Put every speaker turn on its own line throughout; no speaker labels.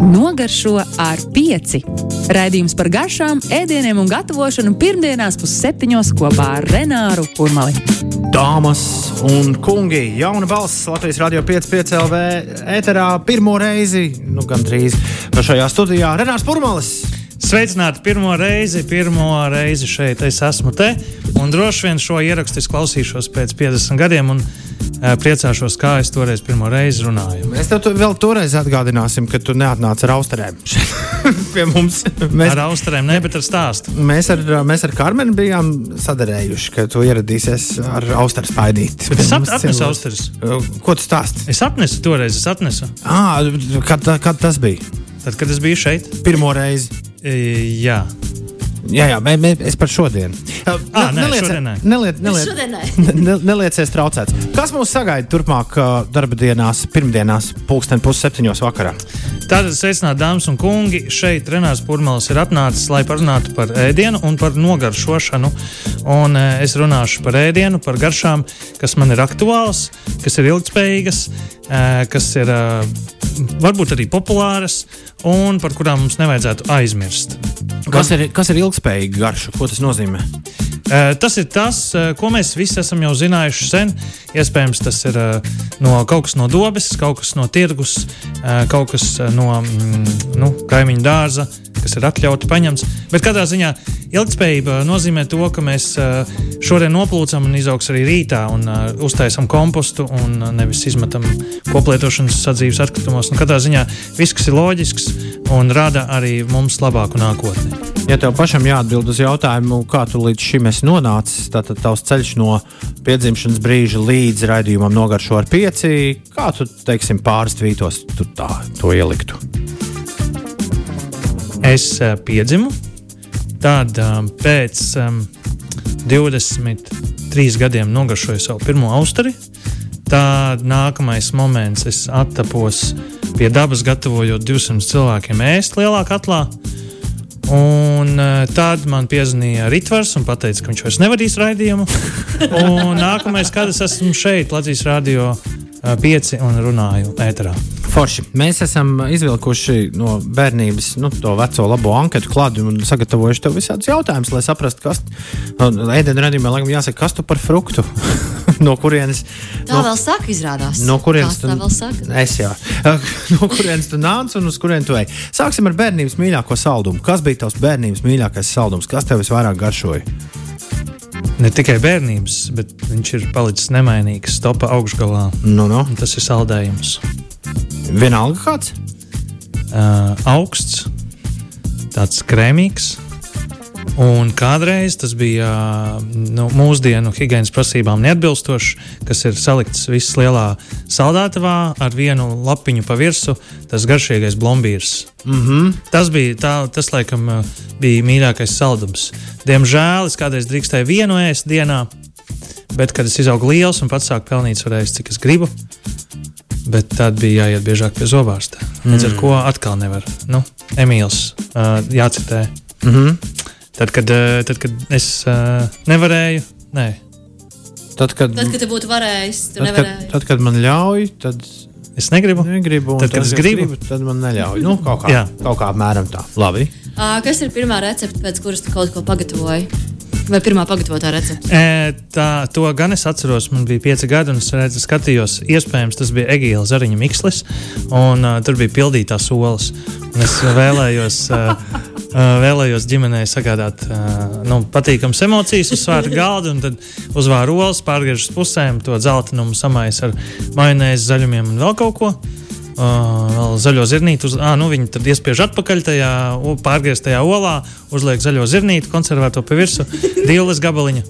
Nogaršo ar pieci. Raidījums par garšām, ēdieniem un gatavošanu pirmdienās pusseptiņos kopā ar Renāru Kurmali.
Dāmas un kungi, jauna balss Latvijas radio 5,5 LV ēterā pirmo reizi, nu gandrīz šajā studijā Renārs Purmalis.
Sveicināti pirmo reizi, pirmo reizi šeit es esmu te. Un droši vien šo ierakstu es klausīšos pēc 50 gadiem. Un, uh, Priecāšos, kā es toreiz pirmo reizi runāju.
Mēs tev to vēl toreiz atgādināsim, ka tu neatnāci ar austerēm. Pie mums
Mēs... Ar austerēm, ne, bet ar stāstu.
Mēs ar, mēs ar Karmenu bijām sadarējuši, ka tu ieradīsies ar austeru spaidīt.
Bet es at, atnesu austerus.
Ko tu stāsti?
Es atnesu toreiz, es atnesu.
À, kad, kad tas bija?
Tad, kad es biju šeit?
Pirmo reizi.
E, jā.
Jā, jā, mē, mē, es par šodienu.
À, nē, šodien nē.
Neliec, neliec, ne, neliecies traucēts. Kas mūs sagaida turpmāk uh, darba dienās, pirmdienās, pulksten pusseptiņos vakarā?
Tātad, sveicināt, dāmas un kungi. Šeit Renārs Pūraņš ir atnācis, lai parunātu par ēdienu un par nogaršošanu. Un, e, es runāšu par ēdienu, par garšām, kas man ir aktuāls, kas ir ilgspējīgas, e, kas ir e, varbūt arī populāras un par kurām mums nevajadzētu aizmirst.
Kas ir, kas ir ilgspējīga garša? Ko tas nozīmē?
Uh, tas ir tas, uh, ko mēs visi esam jau zinājuši sen. Iespējams, tas ir uh, no kaut kas no dobes, kaut kas no tirgus, kaut kas no mm, nu, kaimiņu dārza, kas ir atļauts paņemts. Bet katrā ziņā ilgspējība nozīmē to, ka mēs šodien noplūcam un izaugs arī rītā un uztaisam kompostu un nevis izmetam koplietošanas sadzīves atkritumus. Katrā ziņā viss, kas ir loģisks un rada arī mums labāku nākotni.
Ja tev pašam jāatbild uz jautājumu, kā tu līdz šim esi nonācis, tad tavs ceļš no piedzimšanas brīža līdz raidījumam nogaršo ar pieci, kā tu teiksim, pāris tvītos tu tā, to ieliktu?
Es uh, piedzimu, tad um, pēc um, 23 gadiem nogaršoju savu pirmo austeri. Tad nākamais moments es attapos pie dabas, gatavojot 200 cilvēkiem ēst lielā katlā. Un uh, tad man piezvanīja Ritvars un teica, ka viņš vairs nevadīs raidījumu. un nākamais, kad es esmu šeit, Latvijas Rādio uh, 5 un runāju ēterā.
Forši. Mēs esam izvilkuši no bērnības nu, to veco labo anketu klāstu un sagatavojuši tev visādus jautājumus, lai saprastu, kas ēdienu radījumā laikam jāsaka, kas tu par fruktu. no kurienes?
Tā no, vēl saka, izrādās.
No kurienes
tu, tā vēl saka?
Es jā. no kurienes tu nāc un uz kurien tu ej? Sāksim ar bērnības mīļāko saldumu. Kas bija tavs bērnības mīļākais saldums? Kas tev visvairāk garšoja?
Ne tikai bērnības, bet viņš ir palicis nemainīgs, topā augšgalā.
Nu, nu.
Tas ir saldējums.
Vienalga kāds?
Uh, augsts, tāds krēmīgs. Un kādreiz tas bija nu, mūsdienu higiēnas prasībām neatbilstošs, kas ir salikts viss lielā saldētavā ar vienu lapiņu pa virsmu, tas garšīgais blombīrs.
Mm -hmm.
Tas bija tā, tas laikam bija mīļākais saldums. Diemžēl es kādreiz drīkstēju vienu ēst dienā, bet kad es izaugu liels un pats sāku pelnīt svarēs, cik es gribu. Bet tad bija jāiet biežāk pie zobārsta. Mm. Līdz ar to atkal nevar. Nu, Emīls uh, jācitē.
Mm -hmm.
Tad, kad, tad, kad es uh, nevarēju, nē.
Tad, kad,
tad, kad tu būtu varējis, tu
tad,
nevarēji.
Kad, tad, kad man ļauj, tad
es negribu.
negribu
tad, kad
tad,
es gribu,
gribu, tad man neļauj. Nu, kaut, kā, kaut kā apmēram tā. Labi.
Uh, kas ir pirmā recepte, pēc kuras tu kaut ko pagatavoji? Vai pirmā pagatavotā recepte?
E, tā, to gan es atceros. Man bija pieci gadi, un es redzu, skatījos, iespējams, tas bija Egīla Zariņa Mikslis, un uh, tur bija pildītās olas. Un es vēlējos. Uh, vēlējos ģimenei sagādāt nu, patīkamas emocijas uz svārta galda, un tad uzvāru olas, pārgriežas pusēm, to dzeltenumu samais ar majonēzi, zaļumiem un vēl kaut ko. Uh, zaļo zirnīti, uz, ah, nu, viņi tad iespiež atpakaļ tajā pārgrieztajā olā, uzliek zaļo zirnīti, konservēto pie virsmu, divas gabaliņu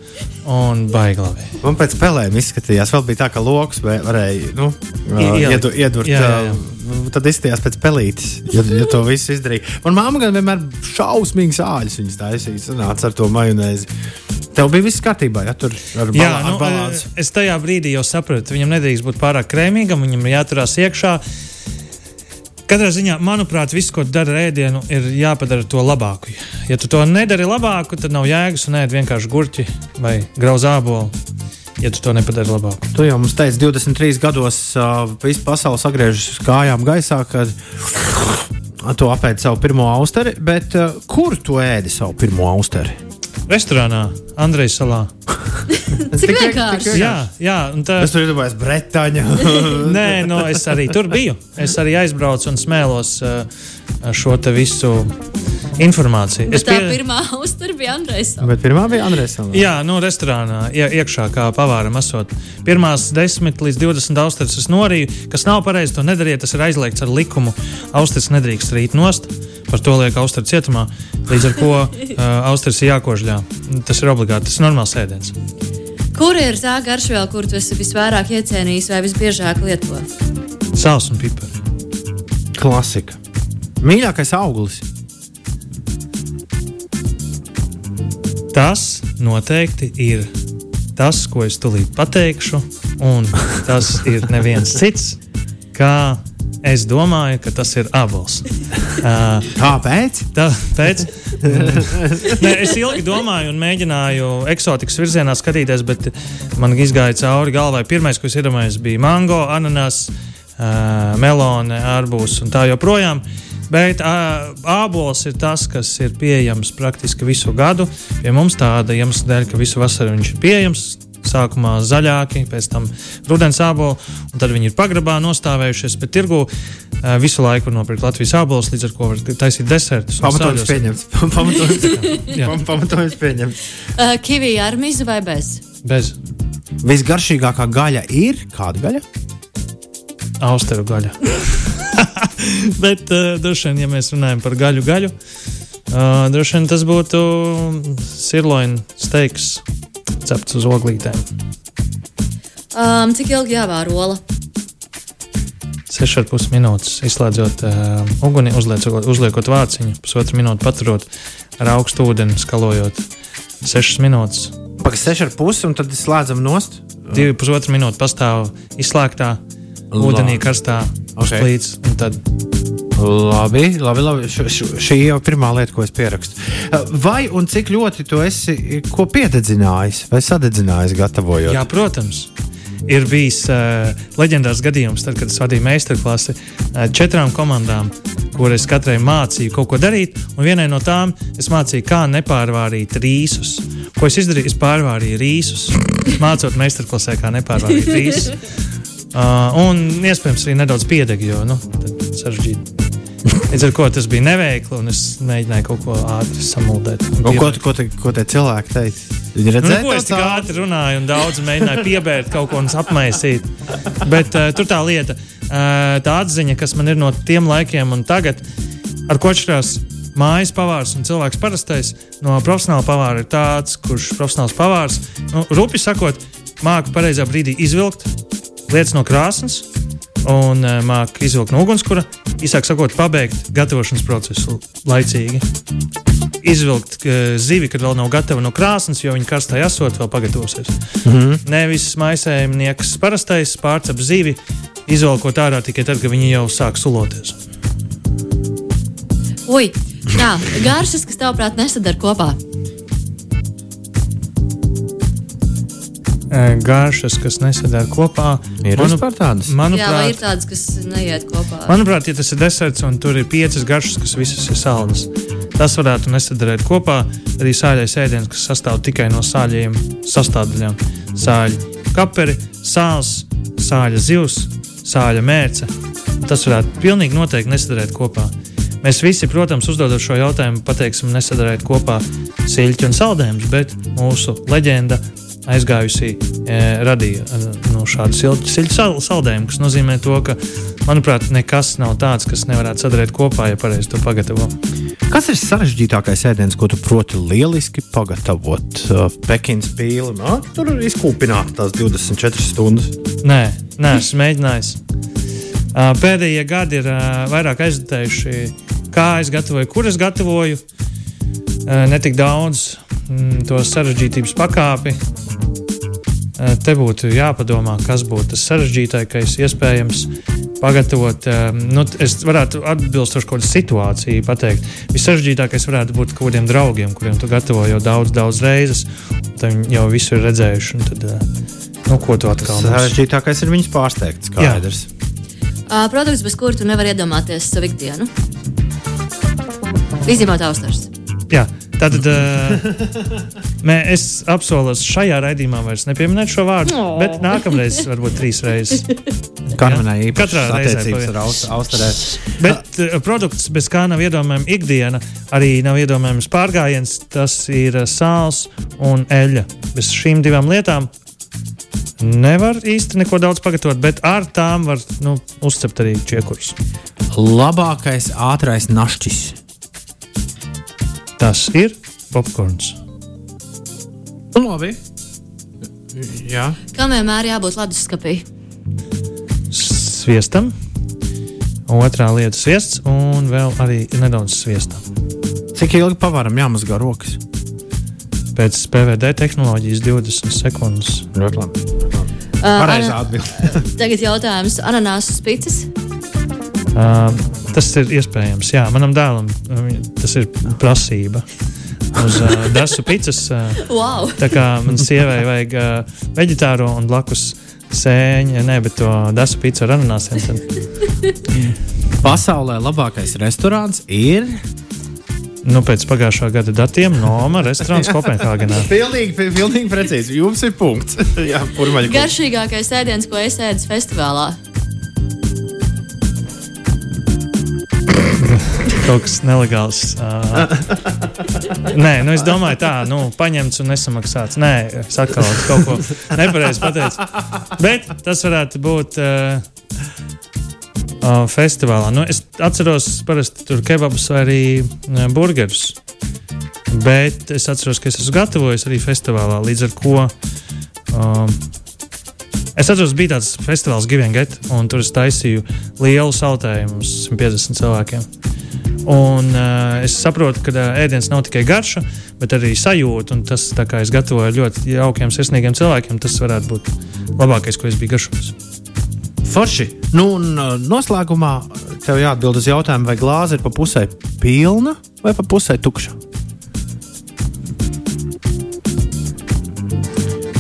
un baiglavi.
Man pēc spēlēm izskatījās, vēl bija tā, ka lokus varēja nu, iedurt. Iedur, jā, jā, jā. Tad izskatījās pēc pelītes, ja, ja to visu izdarīja. Man māma gan vienmēr šausmīgi sāļus viņas taisīja, sanāca ar to majonēzi. Tev bija viss kārtībā, ja tur ar, balā, Jā, nu, ar balāns.
Es tajā brīdī jau sapratu, viņam nedrīkst būt pārāk krēmīgam, viņam ir jāturās iekšā. Katrā ziņā, manuprāt, viss, ko dara ēdienu, ir jāpadara to labāku. Ja tu to nedari labāku, tad nav jēgas un ēd vienkārši gurķi vai grauzābolu ja tu to nepadari labāk.
Tu jau mums teici, 23 gados uh, viss pasaule sagriežas kājām gaisā, kad tu apēdi savu pirmo austeri, bet uh, kur tu ēdi savu pirmo austeri?
Restorānā, Andrejas salā.
Cik vienkārši.
Jā, jā tā
Es tur iedomājos Bretaņu.
Nē, no, es arī tur biju. Es arī aizbraucu un smēlos uh, šo te visu informāciju.
Bet
Es
tā
pie-
pirmā uztura bija Andrejs.
bet pirmā bija Andrēs.
Jā, no restorānā ie, iekšā kā pavāram esot. Pirmās 10 līdz 20 austeres es norīju, kas nav pareizi, to nedariet. Tas ir aizliegts ar likumu. Austeres nedrīkst rīt nost. Par to liek austeres cietumā. Līdz ar to uh, austeres ir jākožļā. Tas ir obligāti. Tas ir normāls ēdiens.
Kur ir tā garšviela, kur tu esi visvairāk iecienījis vai visbiežāk lieto?
Sāls un pipari.
Klasika. Mīļākais auglis.
Tas noteikti ir tas, ko es tulīt pateikšu, un tas ir neviens cits, kā es domāju, ka tas ir abols. Uh,
Kāpēc?
Tāpēc Nē, es ilgi domāju, un mēģināju eksotikas virzienā skatīties, bet man izgāja cauri galvai. Pirmais, ko es iedomājos, bija mango, ananas, uh, melone, arbūs un tā joprojām. Bet ābols ir tas, kas ir pieejams praktiski visu gadu. Pie mums tāda iemesla dēļ, ka visu vasaru viņš ir pieejams. Sākumā zaļāki, pēc tam rudens āboli, un tad viņi ir pagrabā nostāvējušies. Bet tirgu visu laiku nopirkt Latvijas ābolus, līdz ar to var taisīt desertus.
Pamatojums pieņemts. Pamatojums, pamatojums pieņemts.
Uh, kivī ar mizu vai bez?
Bez
Visgaršīgākā gaļa ir kāda gaļa?
Austeru gaļa. Bet uh, droši vien, ja mēs runājam par gaļu, gaļu, uh, droši vien tas būtu sirloņa steiks cepts uz oglītēm.
Um, cik ilgi jāvāra ola?
6,5 minūtes izslēdzot uh, uguni, uzliekot, uzliekot vāciņu, pusotru minūti paturot ar augstu ūdeni, skalojot 6 minūtes.
Pagaidām, seši ar pusi, un tad slēdzam nost.
2,5 minūtes pastāv izslēgtā ūdenī, karstā uz
Ok.
plīts. un Tad
Labi, labi, labi. Š, š, šī jau ir pirmā lieta, ko es pierakstu. Uh, Vai un cik ļoti tu esi ko piededzinājis vai sadedzinājis, gatavojot?
Jā, protams. Ir bijis uh, leģendārs gadījums, tad, kad es vadīju meistarklasi uh, četrām komandām, kuras katrai mācīju kaut ko darīt. Un vienai no tām es mācīju, kā nepārvārīt rīsus. Ko es izdarīju? Es pārvārīju rīsus, mācot meistarklasē, kā nepārvārīt rīsus. Uh, un iespējams arī nedaudz piedegi, jo nu, sarežģīti. Līdz ar to tas bija neveikli, un es mēģināju kaut ko ātri samuldēt.
ko, ko, te, ko te cilvēki teica? Viņi
Nu,
redzēja,
ko es tik ātri runāju, un daudz mēģināju piebērt kaut ko un apmaisīt. Bet uh, tur tā lieta, uh, tā atziņa, kas man ir no tiem laikiem un tagad, ar ko atšķirās mājas pavārs un cilvēks parastais, no profesionāla pavāra ir tāds, kurš profesionāls pavārs, nu, rupi sakot, māca pareizā brīdī izvilkt lietas no krāsnes. Un uh, māca izvilkt no ugunskura, īsāk sakot, pabeigt gatavošanas procesu laicīgi izvilkt uh, zivi, kad vēl nav gatava no krāsnes, jo viņa karstā esot, vēl pagatavosies. Mm -hmm. Nevis maisējumnieks parastais pārcep zivi, izvelkot ārā tikai tad, kad viņi jau sāk suloties.
Ui, tā, garšas, kas tavuprāt nesadara kopā.
Garšas, kas nesadara kopā,
Ir
manu-
tādas?
Jā, vai ir
manuprāt,
tādas, kas neiet kopā?
manuprāt, ja tas ir deserts un tur ir piecas garšas, kas visas ir saldas, tas varētu nesadarīt kopā. Arī sāļais ēdiens, kas sastāv tikai no sāļiem sastāvdaļām. Sāļi, kaperi, sāls, sāļa zivs, sāļa mērce. Tas varētu pilnīgi noteikti nesadarīt kopā. Mēs visi, protams, uzdodot šo jautājumu, pateiksim, nesadarīt kopā siļķi un saldējumus, bet mūsu leģenda aizgājusī e, radīja e, no šādu siltu siļķu sal saldējumu, kas nozīmē to, ka, manuprāt, nekas nav tāds, kas nevarētu sadarīt kopā, ja pareizi to pagatavo.
Kas ir sarežģītākais ēdiens, ko tu proti lieliski pagatavot? Uh, Pekinas pīli, no? tur ir izkūpināta tās 24 stundas.
Nē, nē esmu mēģinājis. Ā, Pēdējie gadi ir ā, vairāk aizvadījuši, kā es gatavoju, kur es gatavoju. Ā, Ne tik daudz mm, to sarežģītības pakāpi. Ā, Te būtu jāpadomā, kas būtu tas sarežģītākais, iespējams, pagatavot. ā, Nu, es varētu atbilstoši kaut kādu situāciju pateikt. Vissarežģītākais varētu būt kaut kādiem draugiem, kuriem tu gatavo jau daudz, daudz reizes. Tad viņi jau visu ir redzējuši. un Tad, ā, nu, ko tu atkal mums-
Sarežģītākais ir viņus pārsteigt. Skaidrs.
Uh, produkts, bez kura tu nevari iedomāties savu ikdienu. Izņemot austars.
Jā, tātad uh, mē, es apsolos šajā raidījumā vairs nepieminēt šo vārdu,
Oh.
bet nākamreiz varbūt trīs reizes.
Karmenai
Katrā
īpašas
reizē
attiecības ar Aust- Austrē.
Bet uh, produkts, bez kā nav iedomājama ikdiena, arī nav iedomājams pārgājiens. Tas ir uh, sāls un eļļa. Bez šīm divām lietām nevar īsti neko daudz pagatavot, bet ar tām var nu, uzcept arī čiekurus.
Labākais ātrais našķis.
Tas ir popkorns.
Nu, labi. Jā.
Kam vienmēr jābūt leduskapī?
Sviestam, otrā lieta - sviests, un vēl arī nedaudz sviesta.
Cik ilgi pavaram jāmazgā rokas?
Pēc PVD tehnoloģijas 20 sekundes.
Ļoti labi.
Uh,
Pareizā
ana-
atbildē.
Tagad jautājums - ananāsu spīcis.
Uh, tas ir iespējams. Jā, manam dēlam tas ir prasība. Uz uh, dasu pīcis. Uh,
Wow!
tā kā man sievai vajag uh, veģetāro un blakus sēņu, ne, bet to dasu pīci ar ananāsiem. Tad,
Pasaulē labākais restorāns ir.
nu, pēc pagājušā gada datiem Noma restorāns Kopenhāgenā.
Pilnīgi, pi- pilnīgi precīzi. Jums ir punkts. Jā.
Garšīgākais ēdiens, ko es ēdu festivālā.
Kaut kas nelegāls. Uh, nē, nu es domāju, tā, nu, paņemts un nesamaksāts. Nē, atkal kaut ko nepareizi pateicu. Bet tas varētu būt uh, uh, festivālā. Nu, es atceros, parasti tur kebabus vai arī uh, burgerus. Bet es atceros, ka es esmu gatavojis arī festivālā. Līdz ar to um, es atceros, bija tāds festivāls Givenget, un tur es taisīju lielu saltējumu uz 150 cilvēkiem. Un, uh, es saprotu, ka uh, ēdiens nav tikai garša, bet arī sajūta. Tas, kā es gatavoju ļoti jaukiem, sirsnīgiem cilvēkiem, tas varētu būt labākais, ko es biju garšojis.
Forši. Nu, un uh, noslēgumā tev jāatbild uz jautājumu, vai glāze ir pa pusē pilna vai pa pusē tukša.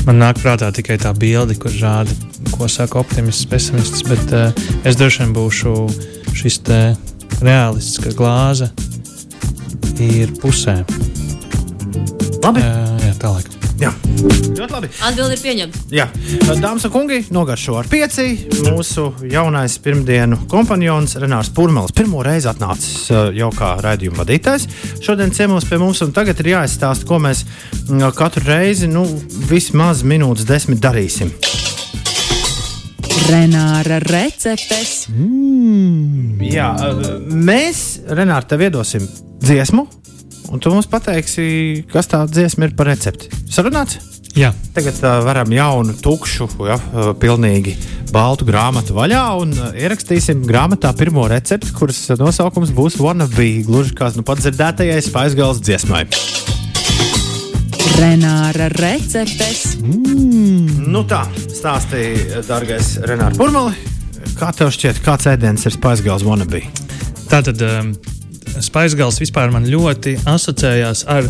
Man nāk prātā tikai tā bilde, kur rāda, ko saka optimists, pesimists. Bet uh, es droši vien būšu šis te realists, ka glāze ir pusē.
Labi.
Uh, jā, tālāk.
Jā, ļoti labi.
Atbildi ir pieņemta.
Jā. Dāmas un kungi, nogaršo ar pieci. Mūsu jaunais pirmdienu kompanions Renārs Pūraņš pirmo reizi atnācis jau kā raidījuma vadītājs. Šodien ciemos pie mums, un tagad ir jāizstāsta, ko mēs katru reizi, nu, vismaz minūtes desmit darīsim.
Renāra receptes.
Jā, uh, mēs, Renārs, tev iedosim dziesmu, un tu mums pateiksi, kas tā dziesma ir par recepti. Sarunāts?
Jā,
Tagad uh, varam jaunu, tukšu, ja, uh, pilnīgi baltu grāmatu vaļā un uh, ierakstīsim grāmatā pirmo recepti, kuras nosaukums būs Wannabe, gluži kā nu pat dzirdētajai spaisgals dziesmai.
Renāra receptes.
Nu tā, stāstīja, dārgais Renārs Burmali, kā tev šķiet, kāds ēdiens ir spaisgals Wannabe?
tā tad um, Spaisgals vispār man ļoti asociējās ar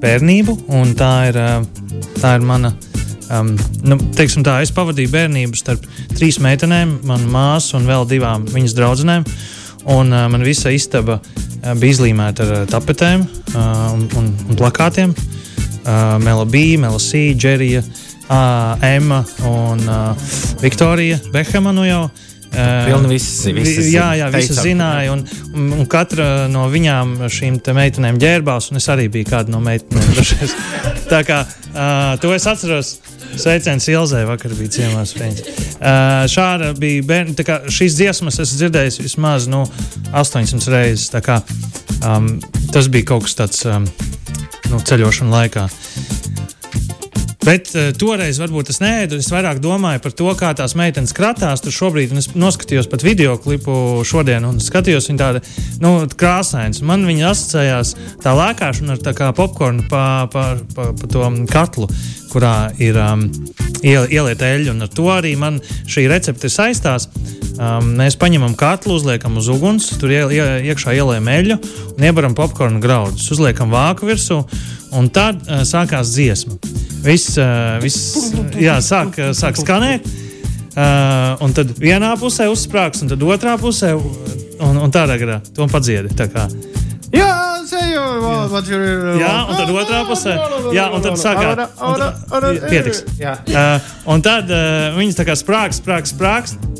bērnību, un tā ir, uh, tā ir mana. Um, nu, teiksim tā, es pavadīju bērnību starp trīs meitenēm, manu māsu un vēl divām viņas draudzenēm. Un, uh, man visa istaba uh, bija izlīmēta ar uh, tapetēm uh, un, un, un plakātiem. Uh, Melodija, Melasija, Džerija, uh, Emma un uh, Viktorija Behama. Nu jau, uh,
visi- visi
vi- jā, jā,
teicām.
zināja. Un, un, un katra no viņām, šīm te meitenēm, ģērbās, un es arī biju kāda no meitenēm. Tā kā uh, to es atceros. Sveiciens Ilzai, vakar bija ciemās. Uh, šāda bija bērna. tā kā Šīs dziesmas es dzirdēju vismaz nu, 800 reizes. kā, Um, tas bija kaut kas tāds um, nu, ceļošana laikā. Bet uh, toreiz varbūt es neēdu. Es vairāk domāju par to, kā tās meitenes kratās tur šobrīd. Es noskatījos pat video klipu šodien, un skatījos viņu tādu nu, krāsainu. Man viņa asociējās tā lēkāšana ar tā popkornu pa, pa, pa, pa to katlu, kurā ir um, iel, ielieta eļļa. Un ar to arī man šī recepte saistās. Um, mēs paņemam katlu, uzliekam uz uguns, tur ie, ie, iekšā ieliekam eļļu un iebaram popkornu graudus. Uzliekam vāku virsū, un tad uh, sākās dziesma. Viss, uh, viss jā, sāk, uh, sāk skanēt. Uh, un tad vienā pusē uzsprāgs, un tad otrā pusē, un, un tādā garā to padziedi. Tā
Jā,
un tad otrā pusē. Jā, un tad sākās. Pietiks. Uh, un tad uh, viņas tā kā sprāgst, sprāgst, sprāgst.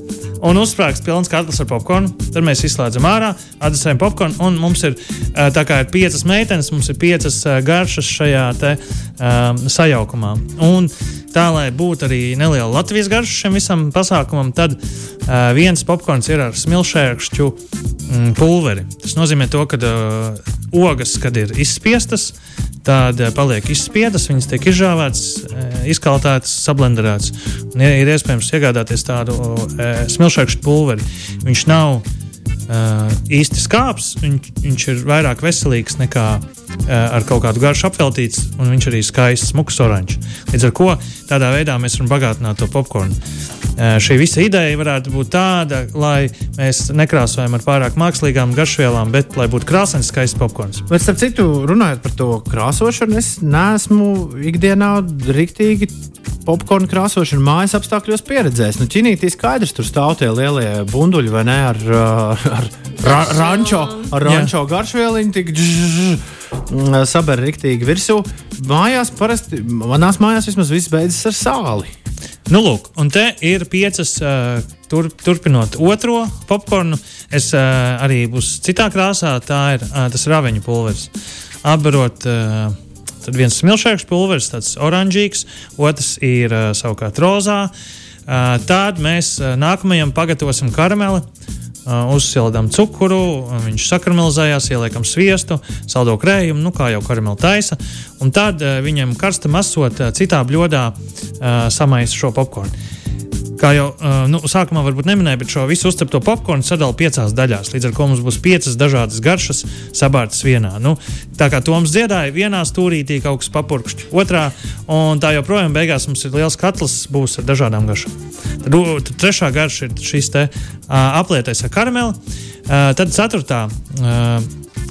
Un uzsprāgst pilns katls ar popkornu. Tad mēs izslēdzam ārā, atdesējam popkornu. Un mums ir uh, tā kā ir piecas meitenes, mums ir piecas uh, garšas šajā te, um, sajaukumā. Un tā, lai būtu arī neliela Latvijas garša šim visam pasākumam, tad uh, viens popkorns ir ar smilšēkšķu mm, pulveri. Tas nozīmē, to, ka uh, ogas, kad ir izspiestas, tad uh, paliek izspiedas, viņas tiek izžāvētas, uh, izkaltētas, sablenderētas. Un ir, iespējams iegādāties tādu uh, smilšēkšķu pulveri. Viņš nav īsti skāps, viņš, viņš ir vairāk veselīgs nekā ar kaut kādu garšu apveltīts, un viņš arī skaists, smuks oranžs. Līdz ar to tādā veidā mēs varam bagātināt to popkornu. Uh, šī visa ideja varētu būt tāda, lai mēs nekrāsojam ar pārāk mākslīgām garšvielām, bet lai būtu krāsains, skaists popkorns.
Bet, starp citu, runājot par to krāsošanu, es neesmu ikdienā rīktīgi popkornu krāsošanu mājas apstākļos pieredzējis. Nu, Činītī skaidrs, tur stāv tie lielie bunduļi vai ne ar, ar ra rančo, ar rančo garšvieliņu, tik saber riktīgi virsū. Mājās parasti, manās mājās vismaz viss beidzas ar sāli.
Nu, lūk, un te ir piecas, uh, tur, turpinot otro popkornu. Es uh, arī būs citā krāsā, tā ir uh, tas raveņu pulveris. Apbarot uh, Tad viens smilšēks pulveris, tāds oranžīgs, otrs ir uh, savukārt rozā. Uh, tad mēs uh, nākamajam pagatavosim karameli. Uh, uzsildām cukuru, viņš sakaramelizējās, ieliekam sviestu, saldo krējumu, nu, kā jau karameli taisa. Un tad uh, viņam karstam esot uh, citā bļodā uh, samaisa šo popkornu. Kā jau nu, sākumā varbūt neminēju, bet šo visu uzcepto popkornu sadalīju piecās daļās. Līdz ar to mums būs piecas dažādas garšas sabārtas vienā. Nu, tā kā Toms dziedāja, vienā stūrītī kaut kas papurkšķi, otrā, un tā joprojām beigās mums ir liels katls, būs ar dažādām garšām. Tad, tad trešā garša ir šis te aplietais ar karameli. Tad ceturtā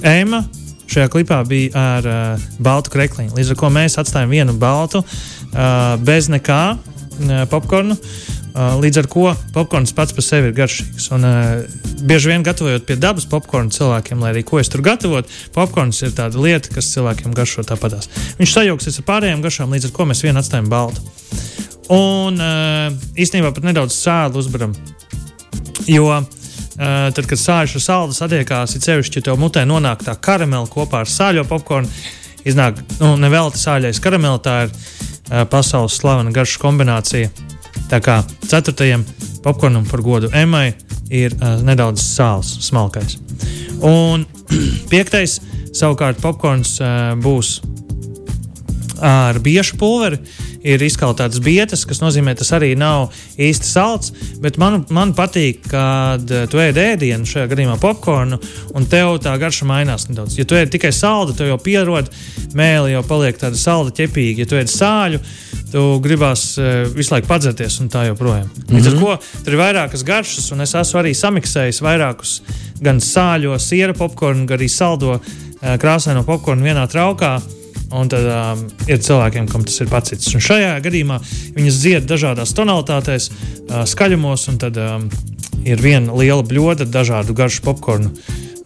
ēma šajā klipā bija ar uh, baltu krekliņu. Līdz ar to mēs atstājam vienu baltu uh, bez nekā uh, popkornu. Uh, līdz ar to popkorns pats par sevi ir garšīgs. Un, uh, bieži vien gatavojot pie dabas popkornu cilvēkiem, lai arī ko es tur gatavotu, popkorns ir tāda lieta, kas cilvēkiem garšo tāpatās. Viņš sajauksies ar pārējām garšām, līdz ar to mēs vienu atstājam baltu. Un uh, īstenībā pat nedaudz sāli uzbaram. Jo uh, tad, kad sāļš ar saldu satiekās, ir sevišķi, ja tev mutē nonāk tā karamela kopā ar sāļo popkornu, iznāk nu, nevelti sāļais karamela. Tā ir uh, pasaules slavena garšu kombinācija Tā kā ceturtajam popkornam par godu emai ir uh, nedaudz sāls, smalkais. Un piektais savukārt popkorns uh, būs ar biešu pulveri. Ir izkaltātas bietas, kas nozīmē, tas arī nav īsti salds. Bet man, man patīk, kad tu ēd ēdienu, šajā gadījumā popkornu, un tev tā garša mainās nedaudz. Ja tu ēd tikai saldu, tev jau pierod, mēlī jau paliek tāda salda ķepīga. Ja tu ēd sāļu, tu gribās uh, visu laiku padzerties un tā joprojām. Mm -hmm. Ar mhm. tur ir vairākas garšas, un es esmu arī samiksējis vairākus gan sāļo, siera popkornu, gan arī saldo uh, krāsaino popkornu vienā traukā. Un tad um, ir cilvēkiem, kam tas ir pats. Un šajā gadījumā viņas dzied dažādās tonalitātēs, uh, skaļumos, un tad um, ir viena liela bļoda dažādu garšu popkornu.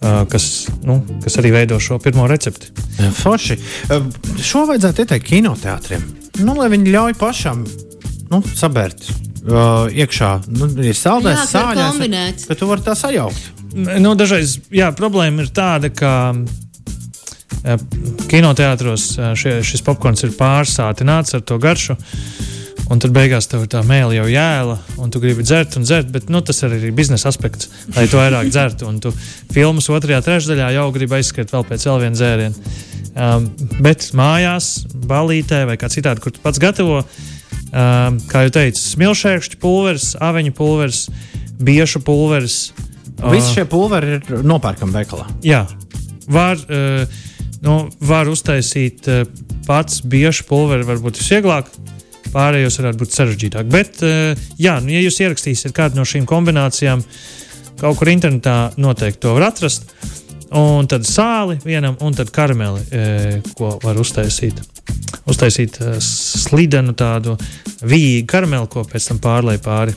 Uh, kas, nu, kas arī veido šo pirmo recepti.
Forši. Uh, šo vajadzētu ieteikt kinoteātriem nu, lai viņi ļauj pašam nu, sabērt uh, iekšā. Nu, ir saldēs, sāļais, ka tu vari tā sajaukt.
Nu, dažreiz jā, problēma ir tāda, ka uh, kinoteātros uh, šie, šis popkorns ir pārsātināts ar to garšu. Un tad beigās tev ir tā mēlīte jau jēla, un tu gribi dzert un dzert, bet nu, tas arī ir biznesa aspekts, lai tu vairāk dzertu. Un tu filmas otrajā trešdaļā jau gribi aizskriet vēl pēc vēl viena dzēriena. Um, bet mājās, balītē vai kā citādi, kur tu pats gatavo, um, kā jau teicu, smilšēkšķu pulveris, aveņu pulveris, biešu pulveris.
Uh, Visi šie pulveri ir nopērkami veikalā.
Jā, var, uh, nu, var uztaisīt uh, pats biešu pulveri, varbūt visvieglāk. Pārējos varētu būt sarežģītāk. Bet, uh, jā, nu, ja jūs ierakstīsiet kādu no šīm kombinācijām, kaut kur internetā noteikti to var atrast. Un tad sāli vienam, un tad karameli, e, ko var uztaisīt. Uztaisīt e, slidenu tādu vīgu karameli, ko pēc tam pārlai pāri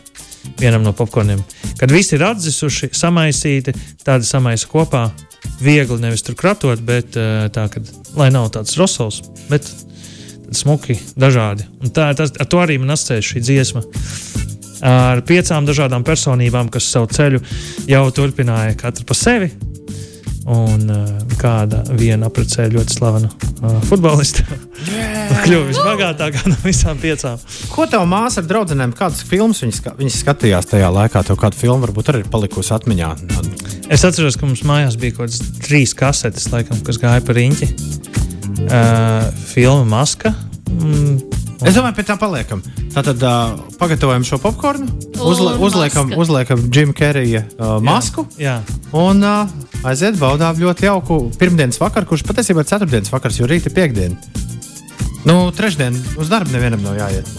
vienam no popkorniem. Kad viss ir atdzisuši, samaisīti, tādi samaisa kopā, viegli, nevis tur kratot, bet tā, ka, lai nav tāds rosals, bet smuki, dažādi. Un tā, tas, ar to arī man asociējas šī dziesma. Ar piecām dažādām personībām, kas savu ceļu jau turpināja katra pa sevi. Un uh, kāda viena apprecēja ļoti slavenu uh, futbolistu. Yeah. Kļuva visbagātākā no visām piecām.
Ko tev māsa ar draugiem, kādas filmas viņas, viņas skatījās tajā laikā? Tev kāda filma varbūt arī ir palikusi atmiņā?
Es atceros, ka mums mājās bija kaut kādas trīs kasetes, laikam, kas gāja par riņķi. Uh, filma Maska. Mm,
Es domāju, pie tā paliekam. Tātad uh, pagatavojam šo popkornu, uzle, uzliekam, uzliekam Džim Kerija uh, masku
jā, jā.
un uh, aiziet baudām ļoti jauku pirmdienas vakaru, kurš patiesībā ir ceturtdienas vakars, jo rīt ir piekdiena. Nu, trešdien uz darbu nevienam nav jāiet.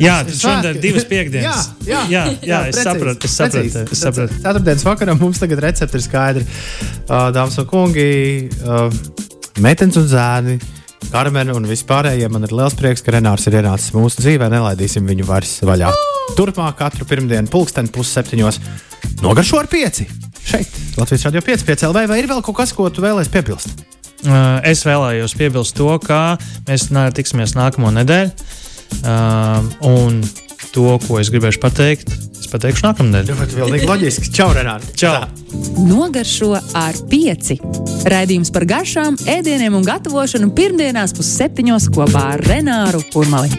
Jā, tas šodien ir divas piekdienas.
Jā, jā,
jā, jā, jā es saprotu. Es saprotu, es saprotu.
Ceturtdienas vakarā mums tagad recepte ir skaidra. Uh, dāmas un kungi, uh, meitenes un zēni. Karmena un vispārējie man ir liels prieks, ka Renārs ir ienācis mūsu dzīvē. Nelaidīsim viņu vairs vaļā. Turpmāk katru pirmdienu, pulksteni pusseptiņos, nogaršo ar pieci. Šeit, Latvijas radio 5, 5 LV, vai ir vēl kaut kas, ko tu vēlēsies piebilst?
Uh, es vēlējos piebilst to, ka mēs tiksimies nākamo nedēļu. Uh, un to, ko es gribēšu pateikt, es pateikšu nākamnedēļ.
Tas ir pilnīgi loģiski. Čau, Renāri!
Čau!
Nogaršo ar pieci. Raidījums par garšām, ēdieniem un gatavošanu pirmdienās pusseptiņos kopā ar Renāru Kurmali.